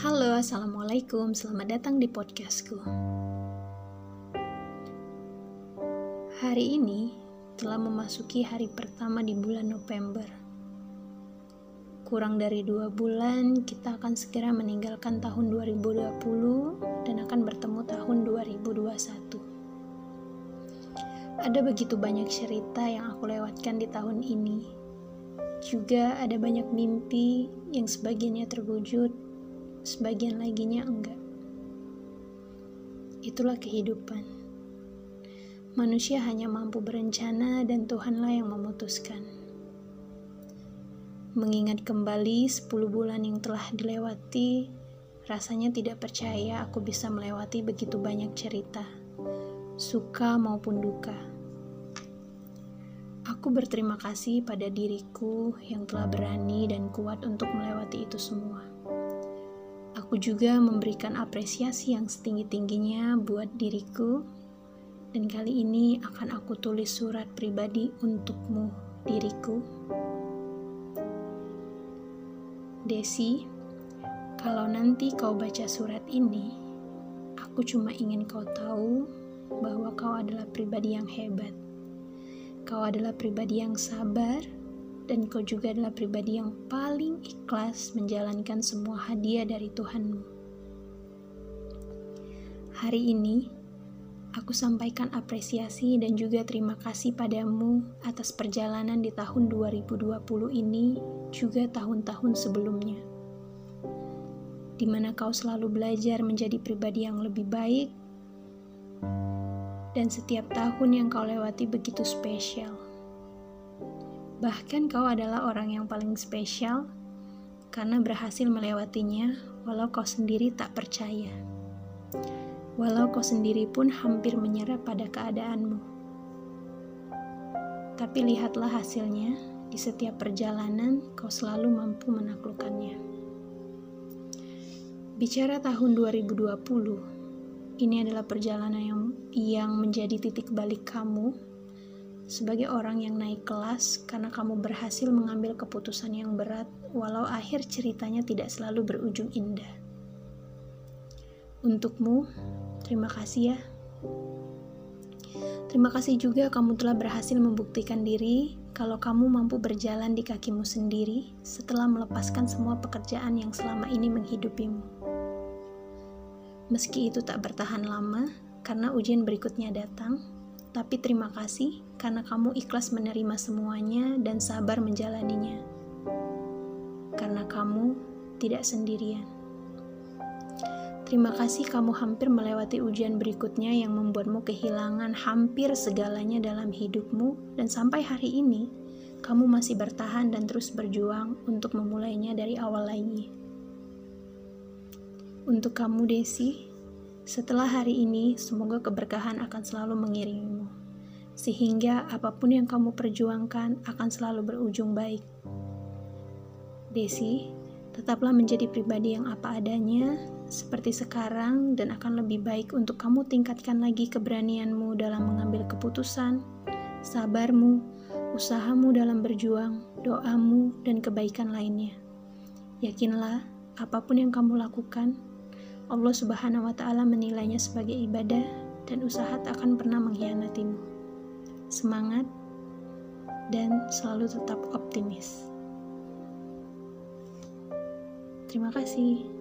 Halo, Assalamualaikum. Selamat datang di podcastku. Hari ini telah memasuki hari pertama di bulan November. Kurang dari dua bulan, kita akan segera meninggalkan tahun 2020 dan akan bertemu Ada begitu banyak cerita yang aku lewatkan di tahun ini juga ada banyak mimpi yang sebagiannya terwujud, sebagian laginya enggak. Itulah kehidupan. Manusia hanya mampu berencana dan Tuhanlah yang memutuskan. Mengingat kembali 10 bulan yang telah dilewati, rasanya tidak percaya aku bisa melewati begitu banyak cerita, suka maupun duka. Aku berterima kasih pada diriku yang telah berani dan kuat untuk melewati itu semua. Aku juga memberikan apresiasi yang setinggi-tingginya buat diriku, dan kali ini akan aku tulis surat pribadi untukmu, diriku. Desi, kalau nanti kau baca surat ini, aku cuma ingin kau tahu bahwa kau adalah pribadi yang hebat Kau adalah pribadi yang sabar, dan kau juga adalah pribadi yang paling ikhlas menjalankan semua hadiah dari Tuhanmu. Hari ini, aku sampaikan apresiasi dan juga terima kasih padamu atas perjalanan di tahun 2020 ini, juga tahun-tahun sebelumnya. Di mana kau selalu belajar menjadi pribadi yang lebih baik dan setiap tahun yang kau lewati begitu spesial. Bahkan kau adalah orang yang paling spesial karena berhasil melewatinya walau kau sendiri tak percaya. Walau kau sendiri pun hampir menyerah pada keadaanmu. Tapi lihatlah hasilnya, di setiap perjalanan kau selalu mampu menaklukkannya. Bicara tahun 2020, ini adalah perjalanan yang yang menjadi titik balik kamu sebagai orang yang naik kelas karena kamu berhasil mengambil keputusan yang berat walau akhir ceritanya tidak selalu berujung indah. Untukmu, terima kasih ya. Terima kasih juga kamu telah berhasil membuktikan diri kalau kamu mampu berjalan di kakimu sendiri setelah melepaskan semua pekerjaan yang selama ini menghidupimu. Meski itu tak bertahan lama, karena ujian berikutnya datang, tapi terima kasih karena kamu ikhlas menerima semuanya dan sabar menjalaninya. Karena kamu tidak sendirian. Terima kasih kamu hampir melewati ujian berikutnya yang membuatmu kehilangan hampir segalanya dalam hidupmu dan sampai hari ini kamu masih bertahan dan terus berjuang untuk memulainya dari awal lagi. Untuk kamu, Desi, setelah hari ini, semoga keberkahan akan selalu mengiringimu, sehingga apa pun yang kamu perjuangkan akan selalu berujung baik. Desi, tetaplah menjadi pribadi yang apa adanya, seperti sekarang, dan akan lebih baik untuk kamu tingkatkan lagi keberanianmu dalam mengambil keputusan, sabarmu, usahamu dalam berjuang, doamu, dan kebaikan lainnya. Yakinlah, apa pun yang kamu lakukan, Allah Subhanahu wa Ta'ala menilainya sebagai ibadah dan usaha tak akan pernah mengkhianatimu. Semangat dan selalu tetap optimis. Terima kasih.